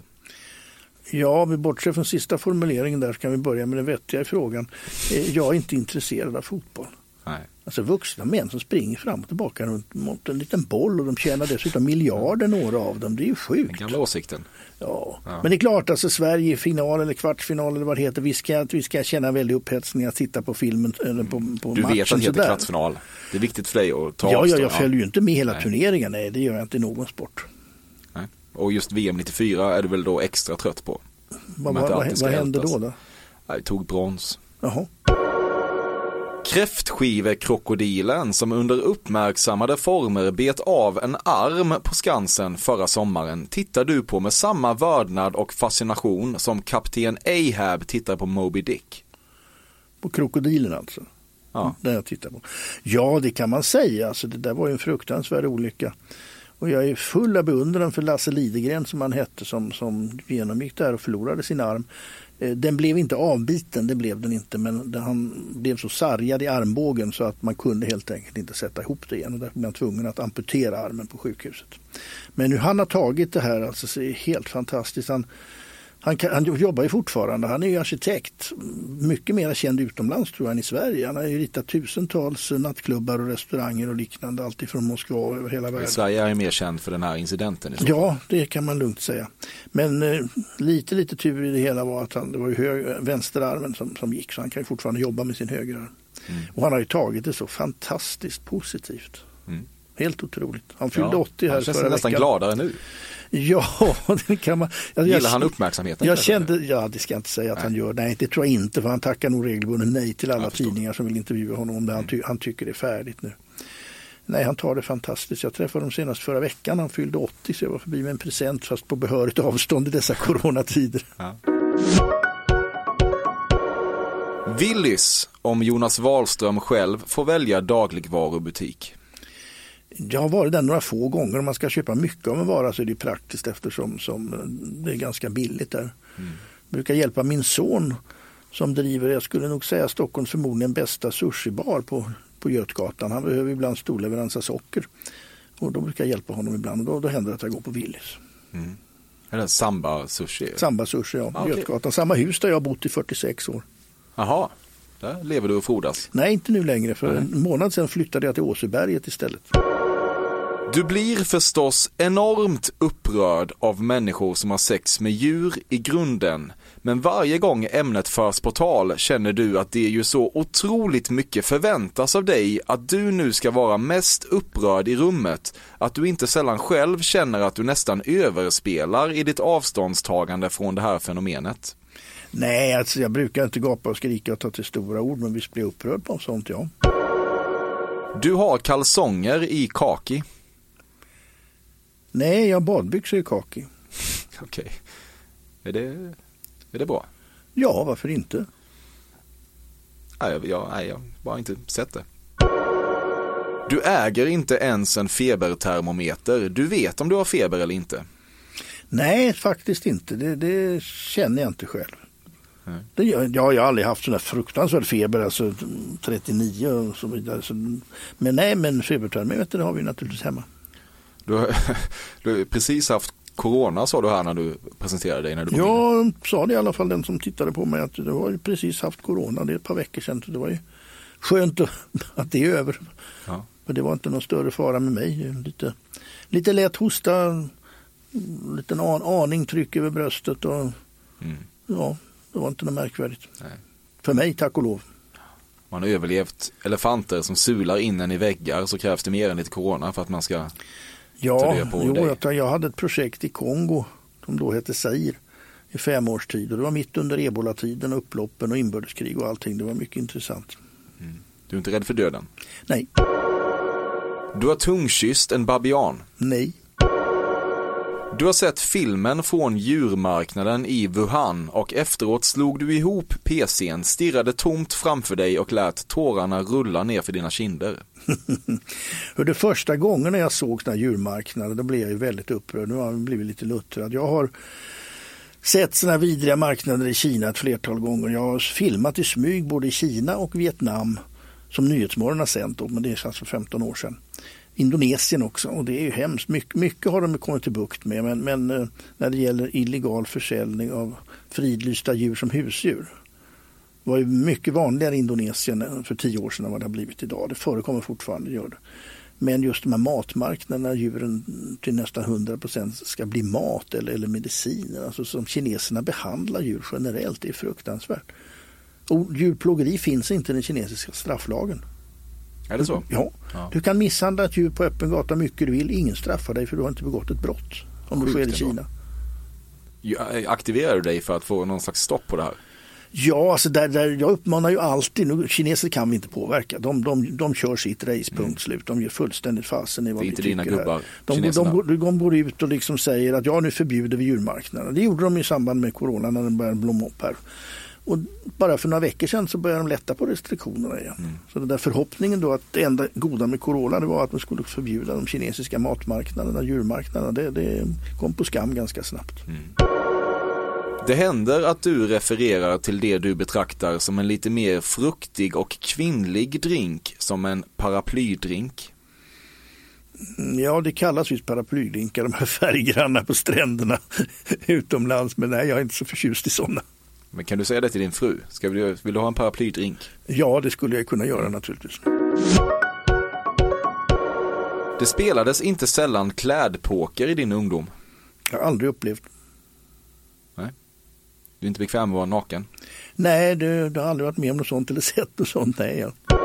Ja, vi bortser från sista formuleringen där så kan vi börja med den vettiga i frågan. Eh, jag är inte intresserad av fotboll. Nej. Alltså vuxna män som springer fram och tillbaka runt mot en liten boll och de tjänar dessutom miljarder några av dem. Det är ju Den sjukt. gamla åsikten. Ja. Ja. Men det är klart, alltså Sverige i final eller kvartsfinal eller vad det heter. Vi ska, vi ska känna väldig upphetsning att titta på filmen eller på, på Du matchen. vet att det heter sådär. kvartsfinal. Det är viktigt för dig att ta Ja, ja, avstånd. jag följer ju inte med hela Nej. turneringen. Nej, det gör jag inte i någon sport. Nej. Och just VM 94 är du väl då extra trött på? Att vad, vad, hände då? då? Nej, tog brons. Jaha. Kräftskivekrokodilen som under uppmärksammade former bet av en arm på Skansen förra sommaren tittar du på med samma vördnad och fascination som kapten Ahab tittar på Moby Dick. På krokodilen alltså? Ja. Den jag tittar på. Ja, det kan man säga. Alltså, det där var ju en fruktansvärd olycka. Och jag är full av beundran för Lasse Lidegren som han hette som, som genomgick det här och förlorade sin arm. Eh, den blev inte avbiten, det blev den inte, men han blev så sargad i armbågen så att man kunde helt enkelt inte sätta ihop det igen. Och därför blev han tvungen att amputera armen på sjukhuset. Men hur han har tagit det här, alltså, så är det helt fantastiskt. Han, han, kan, han jobbar ju fortfarande, han är ju arkitekt. Mycket mer känd utomlands tror jag än i Sverige. Han har ju ritat tusentals nattklubbar och restauranger och liknande, alltifrån Moskva över hela världen. Sverige är ju mer känd för den här incidenten. I. Ja, det kan man lugnt säga. Men eh, lite, lite tur i det hela var att han, det var ju hög, vänsterarmen som, som gick, så han kan ju fortfarande jobba med sin högerarm. Och han har ju tagit det så fantastiskt positivt. Mm. Helt otroligt. Han fyllde Ja, 80 här han känns förra nästan veckan. gladare nu. Ja, det kan man. Jag, Gillar jag, han uppmärksamheten? jag kände, ja det ska jag inte säga att han gör. Nej, det tror jag inte. För han tackar nog regelbundet nej till alla. Mm. tidningar som vill intervjua honom om det. Han, ty, han tycker det är färdigt nu. Nej, han tar det fantastiskt. Jag träffade honom senast förra veckan. Han fyllde 80 så jag var förbi med en present fast på behörigt avstånd i dessa coronatider. Ja. Willys, om Jonas Wahlström själv får välja dagligvarubutik. Jag har varit där några få gånger. Om man ska köpa mycket av en vara så är det praktiskt eftersom som det är ganska billigt där. Mm. brukar hjälpa min son som driver, jag skulle nog säga Stockholms förmodligen bästa sushibar på, på Götgatan. Han behöver ibland storleverans av socker. Och då brukar jag hjälpa honom ibland och då, då händer det att jag går på Willys. Eller Samba Sushi. Samba sushi, ja. Ah, okej. Götgatan. Samma hus där jag har bott i 46 år. Jaha, Där lever du och frodas. Nej, inte nu längre. För en månad sedan flyttade jag till Åseberget istället. Du blir förstås enormt upprörd av människor som har sex med djur i grunden. Men varje gång ämnet förs på tal känner du att det är ju så otroligt mycket förväntas av dig att du nu ska vara mest upprörd i rummet. Att du inte sällan själv känner att du nästan överspelar i ditt avståndstagande från det här fenomenet. Nej, alltså jag brukar inte gapa och skrika och ta till stora ord, men visst blir jag upprörd på sånt, ja. Du har kalsonger i kaki. Nej, jag har badbyxor i kaki. Okej. Är, det, är det bra? Ja, varför inte? Nej, jag, jag, nej, jag har bara inte sett det. Du äger inte ens en febertermometer. Du vet om du har feber eller inte. Nej, faktiskt inte. Det, det känner jag inte själv. Nej. Det, jag, jag har aldrig haft sån där fruktansvärd feber, alltså 39 och så vidare. Så, men nej, men febertermometer har vi naturligtvis hemma. Du har, du har precis haft corona sa du här när du presenterade dig. När du. Jag sa det i alla fall den som tittade på mig att du har ju precis haft corona. Det är ett par veckor sedan. Så det var ju skönt att, att det är över. Ja. För det var inte någon större fara med mig. Lite, lite lätt hosta, liten an, aning tryck över bröstet och Mm. ja, det var inte något märkvärdigt. Nej. För mig, tack och lov. Man har överlevt elefanter som sular in en i väggar så krävs det mer än lite corona för att man ska Ja, det på jo, dig. jag, jag hade ett projekt i Kongo som då hette Zaire i fem års tid. Och det var mitt under ebolatiden, upploppen och inbördeskrig och allting. Det var mycket intressant. Du är inte rädd för döden. Nej, Du har tungkysst en babian. nej, du har sett filmen från djurmarknaden i Wuhan och efteråt slog du ihop PCn, stirrade tomt framför dig och lät tårarna rulla ner för dina kinder. För det första gången när jag såg den här djurmarknaden då blev jag ju väldigt upprörd. Nu har jag blivit lite luttrad. Jag har sett sådana här vidriga marknader i Kina ett flertal gånger. Jag har filmat i smyg både i Kina och Vietnam som Nyhetsmorgon har sänt men det är alltså 15 år sedan. Indonesien också och det är ju hemskt. Mycket, mycket har de kommit till bukt med men, men eh, när det gäller illegal försäljning av fridlysta djur som husdjur det var ju mycket vanligare i Indonesien eh, för tio år sedan än vad det har blivit idag. Det förekommer fortfarande, gör det. Men just de här matmarknaderna, djuren till nästan 100 % ska bli mat eller, eller mediciner. Alltså som kineserna behandlar djur generellt, det är fruktansvärt. Och djurplågeri finns inte i den kinesiska strafflagen. Är det så? Ja. Ja. Du kan misshandla ett djur på öppen gata mycket du vill. Ingen straffar dig för du har inte begått ett brott. Om det Sjukt sker i. Kina. Ja, Aktiverar du dig för att få någon slags stopp på det här? Ja, alltså där, där, jag uppmanar ju alltid, nu, kineser kan vi inte påverka, de, de, de kör sitt race, punkt slut. De gör fullständigt fasen i vad Det är vi inte tycker dina gubbar, De, kineserna. de, de, de går ut och liksom säger att ja, nu förbjuder vi djurmarknaderna. Det gjorde de i samband med corona när den började blomma upp här. Och bara för några veckor sedan så började de lätta på restriktionerna igen. Mm. Så den där förhoppningen då att det enda goda med corona det var att man skulle förbjuda de kinesiska matmarknaderna, djurmarknaderna, det, det kom på skam ganska snabbt. Det händer att du refererar till det du betraktar som en lite mer fruktig och kvinnlig drink som en paraplydrink. Mm, Ja, det kallas visst paraplydrinkar, de här färggranna på stränderna utomlands. Men nej, jag är inte så förtjust i sådana. Men kan du säga det till din fru? Ska vi, vill du ha en paraplydrink? Ja, det skulle jag kunna göra naturligtvis. Det spelades inte sällan klädpoker i din ungdom. Jag har aldrig upplevt. Du är inte bekväm med att vara naken. Nej, det, det har aldrig varit med om något sånt eller sett något sånt. Nej, ja.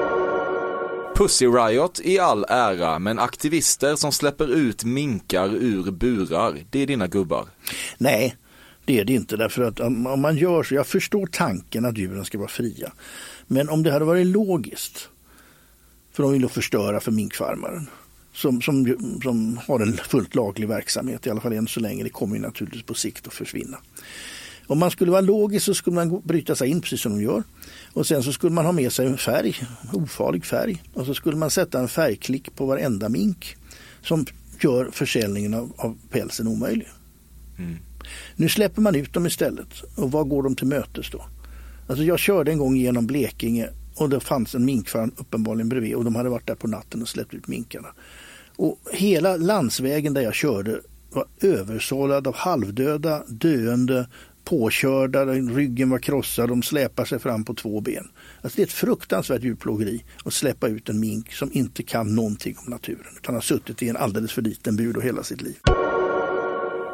Pussy Riot i all ära, men aktivister som släpper ut minkar ur burar, det är dina gubbar. nej det är det inte. Därför att om man gör så, jag förstår tanken att djuren ska vara fria. Men om det hade varit logiskt, för de vill förstöra för minkfarmaren. Som, som, som har en fullt laglig verksamhet, i alla fall än så länge. Det kommer ju naturligtvis på sikt att försvinna. Om man skulle vara logisk så skulle man bryta sig in precis som de gör. Och sen så skulle man ha med sig en färg, ofarlig färg. Och så skulle man sätta en färgklick på varenda mink som gör försäljningen av, av pälsen omöjlig. Mm. Nu släpper man ut dem istället. Och vad går de till mötes då? Alltså jag körde en gång genom Blekinge och det fanns en minkfarm uppenbarligen bredvid och de hade varit där på natten och släppt ut minkarna. Och hela landsvägen där jag körde var översållad av halvdöda, döende påkörda, ryggen var krossad, de släpar sig fram på två ben. Alltså det är ett fruktansvärt djurplågeri att släppa ut en mink som inte kan någonting om naturen utan har suttit i en alldeles för liten bur hela sitt liv.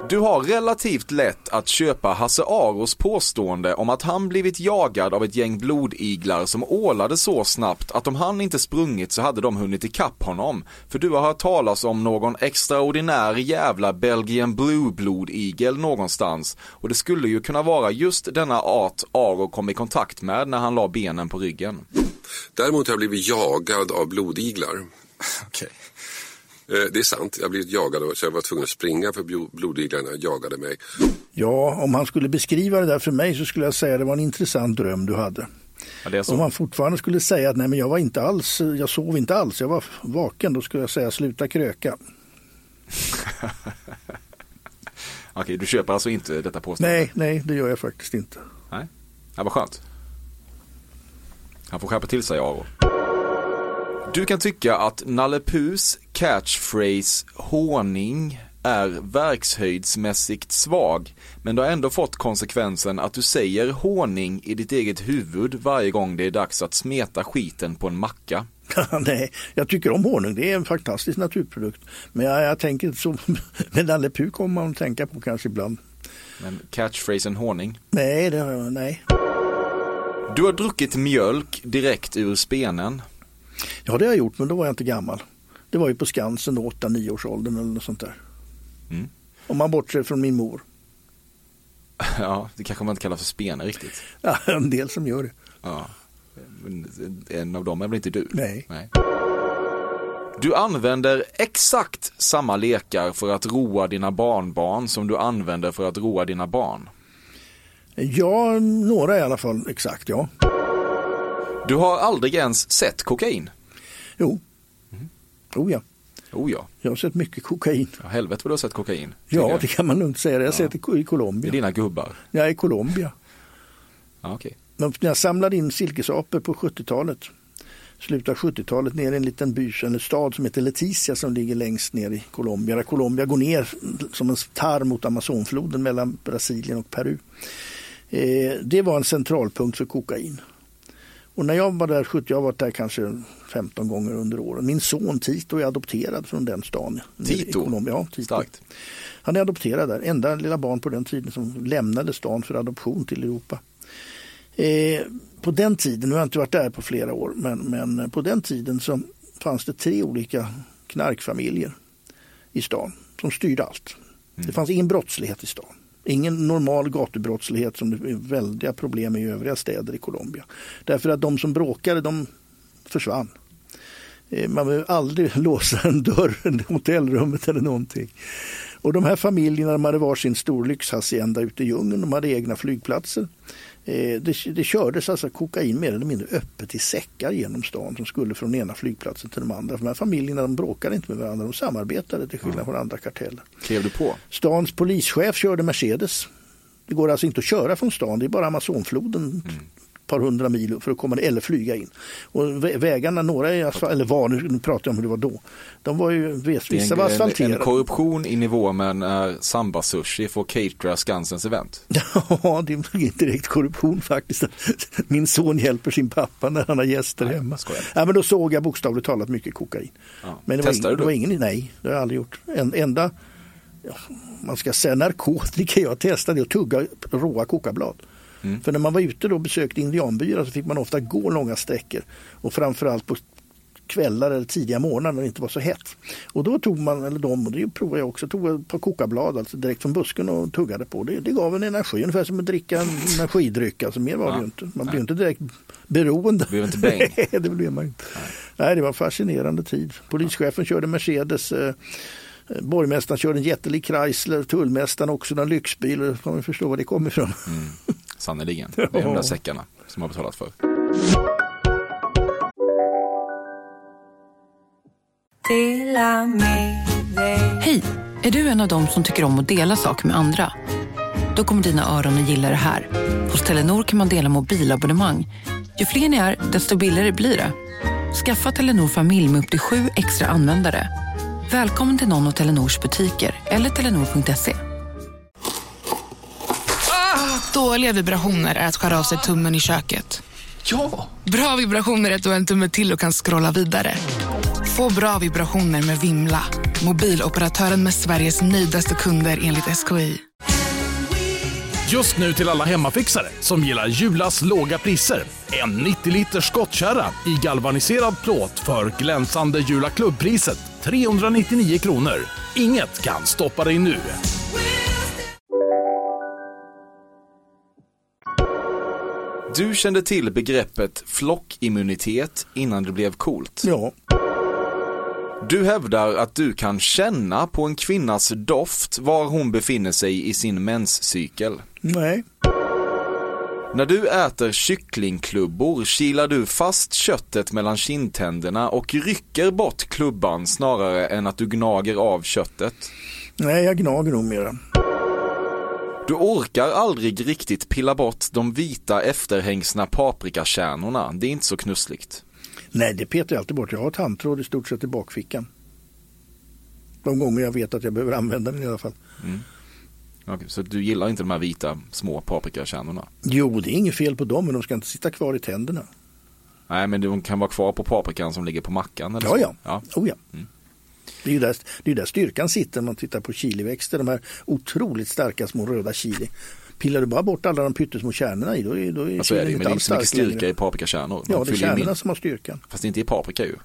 Du har relativt lätt att köpa Hasse Aros påstående om att han blivit jagad av ett gäng blodiglar som ålade så snabbt att om han inte sprungit så hade de hunnit ikapp honom. För du har hört talas om någon extraordinär jävla Belgian Blue blodigel någonstans. Och det skulle ju kunna vara just denna art Aro kom i kontakt med när han la benen på ryggen. Däremot har jag blivit jagad av blodiglar. Okej. Eh, Det är sant, jag blivit jagad och- så jag var tvungen att springa för blo- blodiglarna jagade mig. Ja, om han skulle beskriva det där för mig så skulle jag säga att det var en intressant dröm du hade. Ja, det är Om så. han fortfarande skulle säga att nej men jag var inte alls, jag sov inte alls, jag var vaken, då skulle jag säga sluta kröka. Okej, du köper alltså inte detta påstående? Nej, nej det gör jag faktiskt inte. Nej. Ja, vad skönt. Han får skärpa till sig, Aro. Du kan tycka att Nalle Puhs catchphrase honung är verkshöjdsmässigt svag, men det har ändå fått konsekvensen att du säger honung i ditt eget huvud varje gång det är dags att smeta skiten på en macka. nej, jag tycker om honung, det är en fantastisk naturprodukt. Men jag, jag tänker inte så, men Nalle Puh kommer man att tänka på kanske ibland. Men catchphrasen honung. Nej, det har jag, nej. Du har druckit mjölk direkt ur spenen. Ja, det har jag gjort, men då var jag inte gammal. Det var ju på Skansen, 8-9 års åldern eller något sånt där. Mm. Om man bortser från min mor. Ja, det kanske man inte kallar för spene riktigt. Ja, en del som gör det. Ja. En av dem är väl inte du? Nej. Du använder exakt samma lekar för att roa dina barnbarn som du använder för att roa dina barn. Ja, några i alla fall, exakt ja. Du har aldrig ens sett kokain. Jo. Oh ja, Oh ja, jag har sett mycket kokain. ja helvete vad du har sett kokain. Ja, det kan man lugnt säga. Jag har Ja. sett det i Colombia. dina gubbar. Är i Colombia. Ja, När jag samlade in silkesapor på 70-talet, slutet av 70-talet, ner i en liten by, en stad som heter Leticia som ligger längst ner i Colombia. Där Colombia går ner som en tarm mot Amazonfloden mellan Brasilien och Peru. Eh, det var en centralpunkt för kokain. Och när jag var där 70, jag har varit där kanske 15 gånger under åren. Min son Tito är adopterad från den stan. Tito? Ja, Tito. Starkt. Han är adopterad där, enda lilla barn på den tiden som lämnade stan för adoption till Europa. Eh, på den tiden, nu har jag inte varit där på flera år, men, men på den tiden så fanns det tre olika knarkfamiljer i stan som styrde allt. Det fanns ingen brottslighet i stan. Ingen normal gatubrottslighet som det är väldiga problem med i övriga städer i Colombia. Därför att de som bråkade, de försvann. Eh, man behöver aldrig låsa en dörr i hotellrummet eller någonting. Och de här familjerna de hade varsin stor lyxhacienda ute i djungeln. De hade egna flygplatser. Eh, Det, det kördes alltså kokain mer eller mindre öppet i säckar genom stan som skulle från den ena flygplatsen till de andra. För de här familjerna de bråkade inte med varandra, de samarbetade till skillnad från andra karteller. Klev du på? Stans polischef körde Mercedes. Det går alltså inte att köra från stan, det är bara Amazonfloden ett par hundra mil för att komma eller flyga in. Och vä- vägarna, några är asfalt, eller var, nu pratar jag om hur det var då. De var ju, Det vissa var en, en, en asfalterade. korruption i nivå med när Samba Sushi får catera Skansens event. Ja, det är inte direkt korruption faktiskt. Min son hjälper sin pappa när han har gäster Nej, hemma. Ja, men då såg jag bokstavligt talat mycket kokain. Ja. Men det var, Testade ingen, det du? var ingen, nej, det har jag aldrig gjort. En, enda, ja, man ska säga narkotika jag testade att tugga råa kokablad. Mm. För när man var ute då och besökte indianbyar så fick man ofta gå långa sträckor. Och framförallt på kvällar eller tidiga morgnar när det inte var så hett. Och då tog man, eller de, och det provade jag också, tog ett par kokablad alltså direkt från busken och tuggade på. Det, det gav en energi, ungefär som att dricka en energidryck. Alltså mer var det Ja. ju inte. Man blir inte direkt beroende. Blev inte bäng. Nej, det blev man inte. Nej, det var fascinerande tid. Polischefen körde Mercedes. Eh, borgmästaren körde en jättelik Chrysler. Tullmästaren också en lyxbil. Då kan man förstå var det kom ifrån. Sannerligen. Det är de där säckarna som har betalat för. Hej! Är du en av dem som tycker om att dela saker med andra? Då kommer dina öron att gilla det här. Hos Telenor kan man dela mobilabonnemang. Ju fler ni är, desto billigare blir det. Skaffa Telenor familj med upp till sju extra användare. Välkommen till någon av Telenors butiker eller telenor.se. Dåliga vibrationer är att skära av sig tummen i köket. Ja! Bra vibrationer är att du har en tumme till och kan scrolla vidare. Få bra vibrationer med Vimla. Mobiloperatören med Sveriges nöjdaste kunder enligt SKI. Just nu till alla hemmafixare som gillar Julas låga priser. En 90 liters skottkärra i galvaniserad plåt för glänsande Jula klubbpriset 399 kronor. Inget kan stoppa dig nu. Du kände till begreppet flockimmunitet innan det blev coolt. Ja, Du hävdar att du kan känna på en kvinnas doft var hon befinner sig i sin menscykel. nej, När du äter kycklingklubbor kilar du fast köttet mellan kindtänderna och rycker bort klubban snarare än att du gnager av köttet. nej, jag gnager nog mera. Du orkar aldrig riktigt pilla bort de vita efterhängsna paprikakärnorna. Det är inte så knussligt. Nej, det petar jag alltid bort. Jag har tandtråd i stort sett i bakfickan. De gånger jag vet att jag behöver använda den i alla fall. Okej, så du gillar inte de här vita små paprikakärnorna? Jo, det är inget fel på dem, men de ska inte sitta kvar i tänderna. Nej, men de kan vara kvar på paprikan som ligger på mackan eller Ja, så. ja. ja. Oh, ja. Det är ju där, det är där styrkan sitter om man tittar på chiliväxter. De här otroligt starka små röda chili. Pillar du bara bort alla de pyttesmå kärnorna i då är, då är Ja, så är det, chilin inte det är alls så mycket stark styrka längre. i paprikakärnor. Ja, det är kärnorna min- som har styrkan. Fast inte i paprika ju.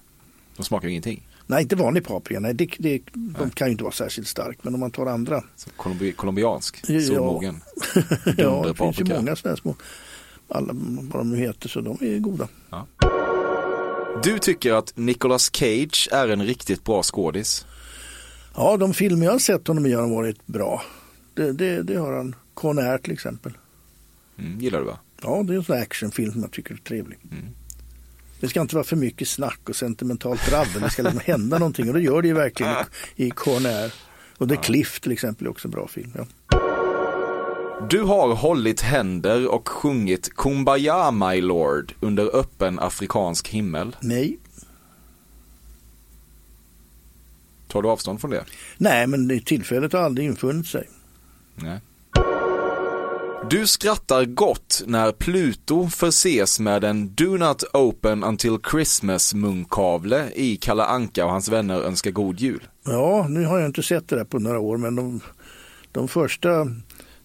De smakar ju ingenting. Nej, inte vanlig paprika. Nej, det, det, de kan ju inte vara särskilt stark. Men om man tar andra. Så Colombi- colombiansk, Ja. solmogen. ja, det finns ju många sådana små. Alla vad de nu heter, så de är goda. Du tycker att Nicolas Cage är en riktigt bra skådis. Ja, de filmer jag har sett honom i har varit bra. Det, det, det har han. Con Air till exempel. Mm, gillar du va? Ja, det är en sån actionfilm som jag tycker är trevlig. Det ska inte vara för mycket snack och sentimentalt drabbel. Det ska liksom hända någonting och det gör det ju verkligen i, i Con Air. Och The Cliff till exempel är också en bra film. Ja. Du har hållit händer och sjungit Kumbaya my lord under öppen afrikansk himmel. Nej. Tar du avstånd från det? Nej, men det tillfället har aldrig infunnit sig. Nej. Du skrattar gott när Pluto förses med en Do Not Open Until Christmas munkavle i Kalle Anka och hans vänner önskar god jul. Ja, nu har jag inte sett det där på några år, men de, de första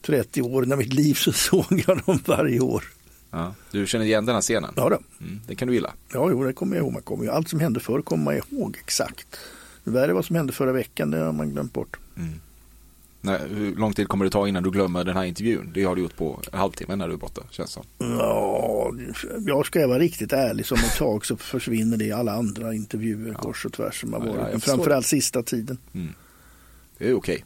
30 åren av mitt liv så såg jag dem varje år. Ja. Du känner igen den här scenen? Ja, då. Mm, det kan du gilla. ja jo, det kommer jag ihåg. Man kommer allt som hände förr kommer man ihåg exakt. Det värre vad som hände förra veckan, det har man glömt bort. Nej, hur lång tid kommer det ta innan du glömmer den här intervjun? Det har du gjort på en halvtimme när du är borta, känns som. Ja, jag ska vara riktigt ärlig, som ett tag så försvinner det i alla andra intervjuer kors och tvärs som har Ja, ja, varit. Men förstår framförallt sista tiden. Det är okej.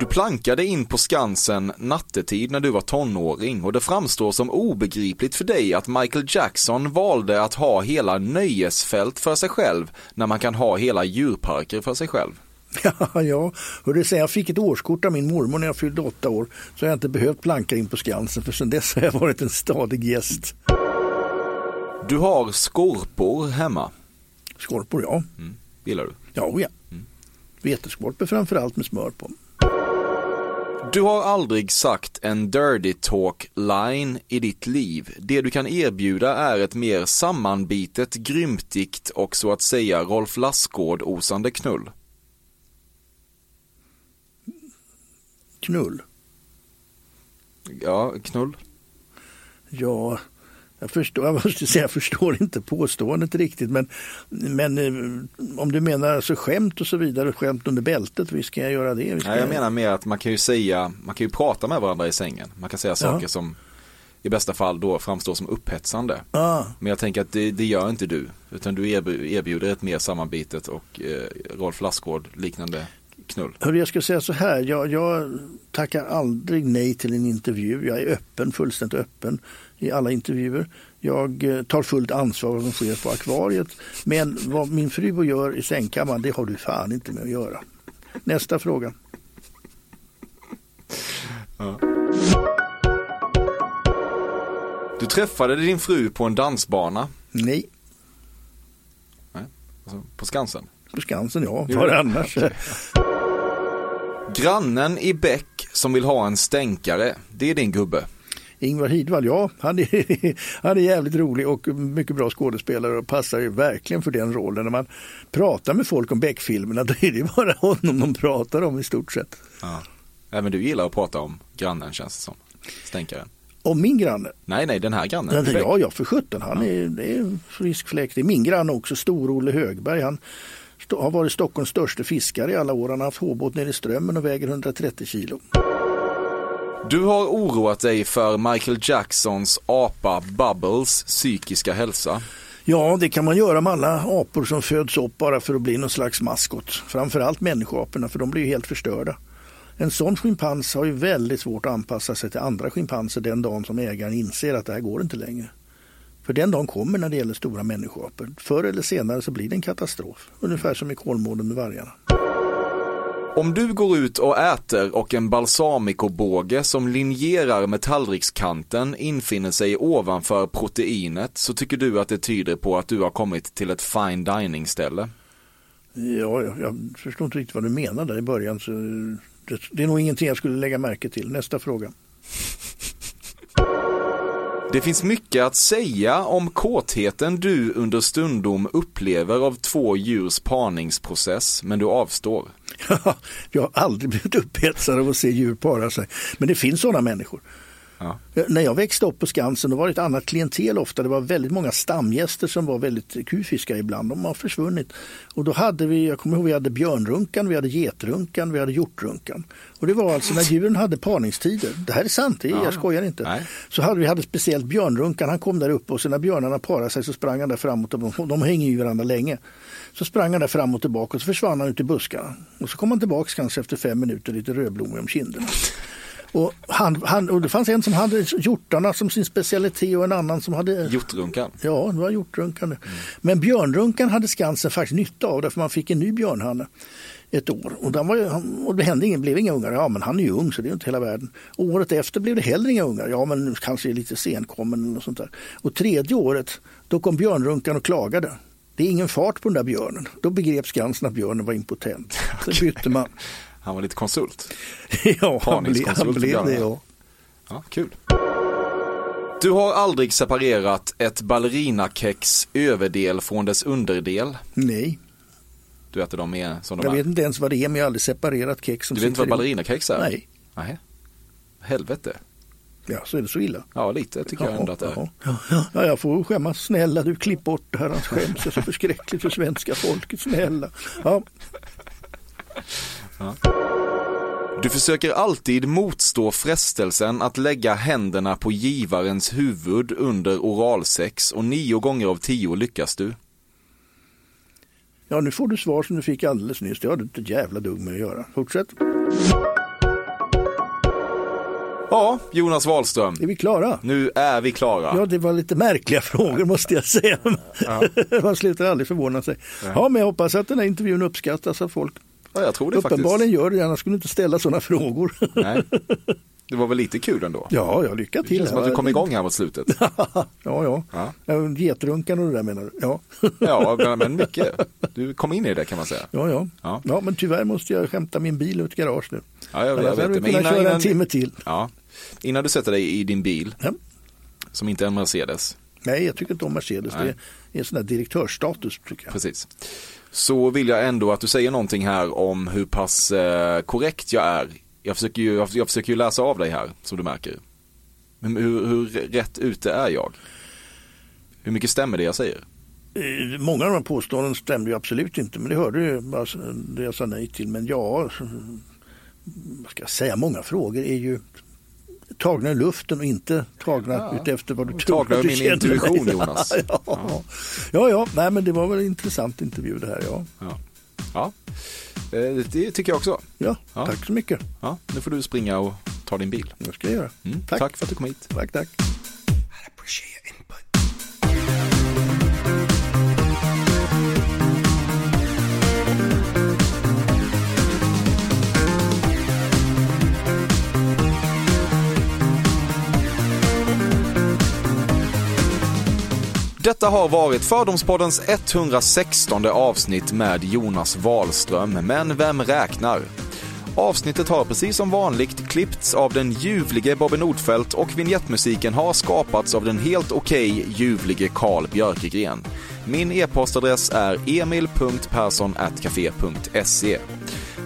Du plankade in på Skansen nattetid när du var tonåring och det framstår som obegripligt för dig att Michael Jackson valde att ha hela nöjesfält för sig själv när man kan ha hela djurparker för sig själv. Ja, ja. Hörru, sen jag fick ett årskort av min mormor när jag fyllde åtta år så har jag inte behövt planka in på Skansen för sedan dess har jag varit en stadig gäst. Du har skorpor hemma, Skorpor, ja. gillar du? Ja, ja. Veteskorpor framförallt med smör på. Du har aldrig sagt en dirty talk line i ditt liv. Det du kan erbjuda är ett mer sammanbitet, grymtigt och så att säga Rolf Lassgård-osande knull. Knull. Ja, knull. Ja, jag förstår, jag måste säga, jag förstår inte påståendet riktigt. Men, men eh, om du menar alltså skämt och så vidare, skämt under bältet, visst kan jag göra det. Nej, jag menar mer att man kan ju säga, man kan ju prata med varandra i sängen. Man kan säga saker som i bästa fall då framstår som upphetsande. Ah, Men jag tänker att det, det gör inte du. Utan du erbju- erbjuder ett mer sammanbitet och eh, Rolf Lassgård liknande knull. hörru, jag ska säga så här, jag, jag tackar aldrig nej till en intervju. Jag är öppen, fullständigt öppen i alla intervjuer. Jag eh, tar fullt ansvar för vad som sker på akvariet. Men vad min fru gör i sängkammaren, det har du fan inte med att göra. Nästa fråga. Du träffade din fru på en dansbana, Nej, alltså på Skansen. på Skansen, ja. Var annars? Grannen i Bäck som vill ha en stänkare, det är din gubbe. Ingvar Hidvall, ja, han är, han är jävligt rolig och mycket bra skådespelare och passar ju verkligen för den rollen. När man pratar med folk om Beck-filmerna då är det bara honom de pratar om i stort sett. Ja. Även du gillar att prata om grannen känns det som. Stänkaren. Om min granne? Nej, nej, den här grannen. Ja, ja, ja för sjutton. Han är, det är en frisk fläkt. Det är min granne också, Stor-Olle Högberg. Han har varit Stockholms största fiskare i alla år. Han har haft hårbåt nere i Strömmen och väger 130 kilo. Du har oroat dig för Michael Jacksons apa Bubbles psykiska hälsa. Ja, det kan man göra med alla apor som föds upp bara för att bli någon slags maskot. Framförallt människoaporna, för de blir ju helt förstörda. En sån schimpans har ju väldigt svårt att anpassa sig till andra schimpanser den dagen som ägaren inser att det här går inte längre. För den dagen kommer när det gäller stora människoapor. Förr eller senare så blir det en katastrof. Ungefär som i Kolmården med vargarna. Om du går ut och äter och en balsamicobåge som linjerar med tallrikskanten infinner sig ovanför proteinet så tycker du att det tyder på att du har kommit till ett fine dining ställe? Ja, jag, jag förstår inte riktigt vad du menar där i början. Så det, det är nog ingenting jag skulle lägga märke till. Nästa fråga. Det finns mycket att säga om kåtheten du under stundom upplever av två djurs parningsprocess, men du avstår. jag har aldrig blivit upphetsad av att se djur para sig. Men det finns sådana människor. Ja. När jag växte upp på Skansen då var det ett annat klientel ofta. Det var väldigt många stamgäster som var väldigt kufiska ibland. De har försvunnit. Och då hade vi, jag kommer ihåg, vi hade björnrunkan, vi hade getrunkan, vi hade hjortrunkan. Och det var alltså när djuren hade parningstider. Det här är sant, det är, ja. jag skojar inte. Nej. Så hade vi hade speciellt björnrunkan, han kom där uppe och så när björnarna parade sig så sprang han där framåt. Och de, de hänger ju varandra länge. Så sprang han där fram och tillbaka och så försvann han ut i buskarna. Och så kom han tillbaka kanske efter fem minuter lite rödblommig om kinderna. Och, han, han, och det fanns en som hade hjortarna som sin specialitet och en annan som hade... Hjortrunkan? Ja, det var hjortrunkan. Mm. Men björnrunkan hade Skansen faktiskt nytta av därför man fick en ny björnhanne ett år. Och, den var, och det hände ingen, blev inga ungar. Ja, men han är ju ung så det är inte hela världen. Året efter blev det heller inga ungar. Ja, men kanske lite senkommen och sånt där. Och tredje året, då kom björnrunkan och klagade. Det är ingen fart på den där björnen. Då begrep Skansen att björnen var impotent. Så bytte man. Han var lite konsult. ja, han, ble, han blev det. Ja. ja, kul. Du har aldrig separerat ett ballerinakex överdel från dess underdel? Nej. Du äter dem med som de Jag är? vet inte ens vad det är, men jag har aldrig separerat kex. Som du vet inte vad ballerinakex är? Nej. Nej. Helvete. Ja, så är det så illa? Ja, lite tycker ja, jag ändå att det är. Ja, ja, jag får skämmas. Snälla du, klipp bort det här. Han skäms så förskräckligt för svenska folket. Snälla. Ja. Ja. Du försöker alltid motstå frestelsen att lägga händerna på givarens huvud under oralsex och nio gånger av tio lyckas du. Ja, nu får du svar som du fick alldeles nyss. Det har du inte jävla dugg med att göra. Fortsätt. Ja, Jonas Wahlström. Är vi klara? Nu är vi klara. Ja, det var lite märkliga frågor måste jag säga. Ja. Man slutar aldrig förvåna sig. Ja, men jag hoppas att den här intervjun uppskattas av folk. Ja, jag tror det Uppenbarligen gör det, annars skulle du inte ställa sådana frågor. Nej. Det var väl lite kul ändå? Ja, ja lycka till. Det känns som att du kom igång här mot slutet. ja, ja. ja. Getrunkan och det där menar du? Ja, ja men mycket. Du kom in i det kan man säga. Ja, ja. Ja, ja men tyvärr måste jag hämta min bil ut garage nu. Ja, jag, jag vet det. Men innan, köra innan, en timme till. Ja. Innan du sätter dig i din bil, ja. som inte är en Mercedes. Nej, jag tycker inte om Mercedes. Nej. Det är en sån där direktörsstatus tycker jag. Precis så vill jag ändå att du säger någonting här om hur pass eh, korrekt jag är. Jag försöker, ju, jag, jag försöker ju läsa av dig här, som du märker. Men hur, hur rätt ute är jag? Hur mycket stämmer det jag säger? Eh, många av de påståenden stämde ju absolut inte, men det hörde ju det jag sa nej till. Men ja, vad ska jag säga, många frågor är ju tagna i luften och inte tagna ja. utefter vad du tror. Tagna ur min intuition Jonas. ja. Ja. ja, ja, nej men det var väl en intressant intervju det här. Ja, ja. ja. Eh, det tycker jag också. Ja, ja, tack så mycket. Ja, nu får du springa och ta din bil. Det ska jag göra. Mm, tack. tack för att du kom hit. Tack, tack. Detta har varit Fördomspoddens 116 avsnitt med Jonas Wahlström, men vem räknar? Avsnittet har precis som vanligt klippts av den ljuvlige Bobby Nordfeldt och vignettmusiken har skapats av den helt okej okay, ljuvlige Carl Björkegren. Min e-postadress är emil.perssonatcafe.se.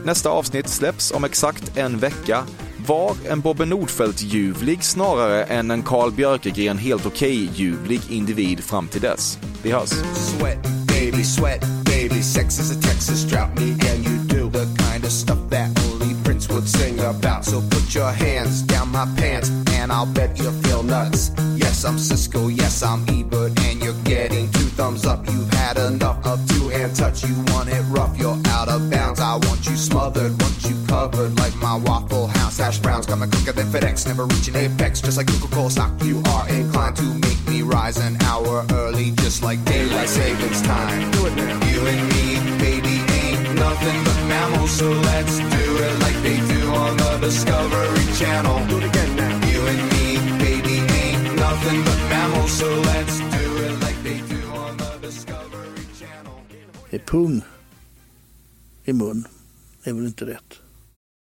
Nästa avsnitt släpps om exakt en vecka. Var en Bobbe Nordfeldt-ljuvlig snarare än en Carl Björkegren helt okej-ljuvlig individ fram till dess. Vi hörs. Sweat, baby, sweat, baby. Sex is a Texas drought. Me and you do the kind of stuff that only Prince would sing about. So put your hands down my pants and I'll bet you feel nuts. Yes, I'm Cisco, yes, I'm Ebert, and you're getting thumbs up. You've had enough of two-hand touch. You want it rough, you're out of bounds. I want you smothered, want you covered like my Waffle House. Hash browns coming quicker than FedEx, never reaching apex. Just like Coca-Cola stock, you are inclined to make me rise an hour early, just like daylight savings time. Do it now. You and me, baby, ain't nothing but mammals, so let's do it like they do on the Discovery Channel. Do it again now. You and me, baby, ain't nothing but mammals, so let's Pung i mun. Det är väl inte rätt?